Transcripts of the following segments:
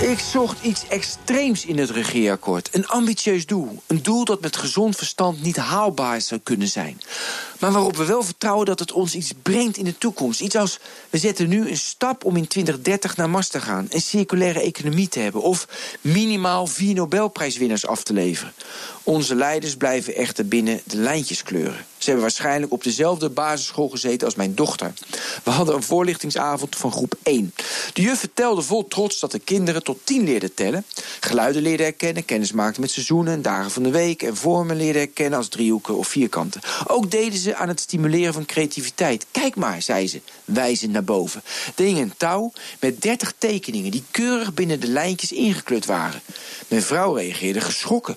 Ik zocht iets extreems in het regeerakkoord. Een ambitieus doel. Een doel dat met gezond verstand niet haalbaar zou kunnen zijn. Maar waarop we wel vertrouwen dat het ons iets brengt in de toekomst. Iets als, we zetten nu een stap om in 2030 naar Mars te gaan. Een circulaire economie te hebben. Of minimaal vier Nobelprijswinnaars af te leveren. Onze leiders blijven echter binnen de lijntjes kleuren. Ze hebben waarschijnlijk op dezelfde basisschool gezeten als mijn dochter. We hadden een voorlichtingsavond van groep 1. De juf vertelde vol trots dat de kinderen tot 10 leerden tellen. Geluiden leerden herkennen, kennis maakten met seizoenen en dagen van de week... en vormen leerden herkennen als driehoeken of vierkanten. Ook deden ze aan het stimuleren van creativiteit. Kijk maar, zei ze, wijzend naar boven. Hing een touw met 30 tekeningen die keurig binnen de lijntjes ingekleurd waren. Mijn vrouw reageerde geschrokken.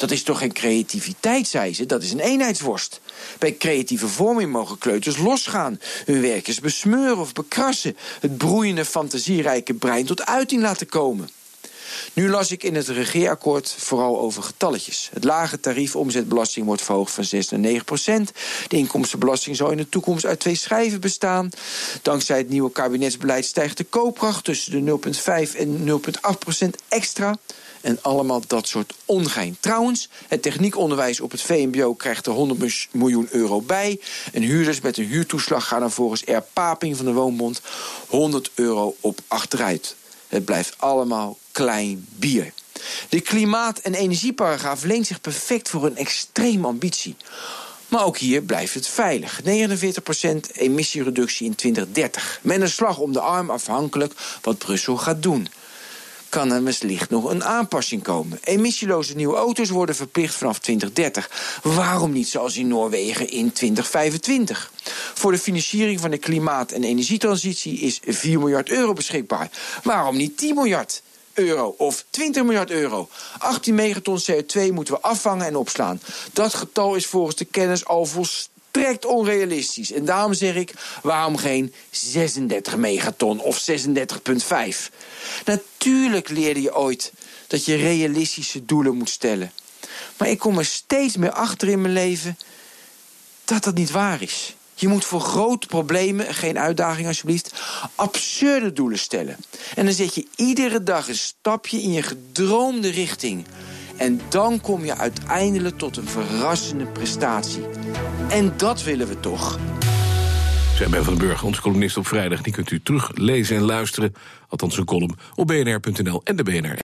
Dat is toch geen creativiteit, zei ze, dat is een eenheidsworst. Bij creatieve vorming mogen kleuters losgaan, hun werkjes besmeuren of bekrassen, het broeiende, fantasierijke brein tot uiting laten komen. Nu las ik in het regeerakkoord vooral over getalletjes. Het lage tarief omzetbelasting wordt verhoogd van 6 naar 9 procent. De inkomstenbelasting zal in de toekomst uit twee schijven bestaan. Dankzij het nieuwe kabinetsbeleid stijgt de koopkracht tussen de 0,5 en 0,8 procent extra. En allemaal dat soort ongein. Trouwens, het techniekonderwijs op het VMBO krijgt er 100 miljoen euro bij. En huurders met een huurtoeslag gaan er volgens R. Paping van de Woonbond 100 euro op achteruit. Het blijft allemaal klein bier. De klimaat- en energieparagraaf leent zich perfect voor een extreme ambitie. Maar ook hier blijft het veilig. 49% emissiereductie in 2030. Met een slag om de arm afhankelijk wat Brussel gaat doen kan er wellicht nog een aanpassing komen. Emissieloze nieuwe auto's worden verplicht vanaf 2030. Waarom niet zoals in Noorwegen in 2025? Voor de financiering van de klimaat- en energietransitie is 4 miljard euro beschikbaar. Waarom niet 10 miljard? Euro of 20 miljard euro. 18 megaton CO2 moeten we afvangen en opslaan. Dat getal is volgens de kennis al volstrekt onrealistisch. En daarom zeg ik, waarom geen 36 megaton of 36,5? Natuurlijk leerde je ooit dat je realistische doelen moet stellen. Maar ik kom er steeds meer achter in mijn leven dat dat niet waar is. Je moet voor grote problemen, geen uitdaging alsjeblieft, absurde doelen stellen. En dan zet je iedere dag een stapje in je gedroomde richting. En dan kom je uiteindelijk tot een verrassende prestatie. En dat willen we toch. Zijn Ben van den Burg, onze columnist op vrijdag. Die kunt u teruglezen en luisteren, althans een column, op bnr.nl en de BNR.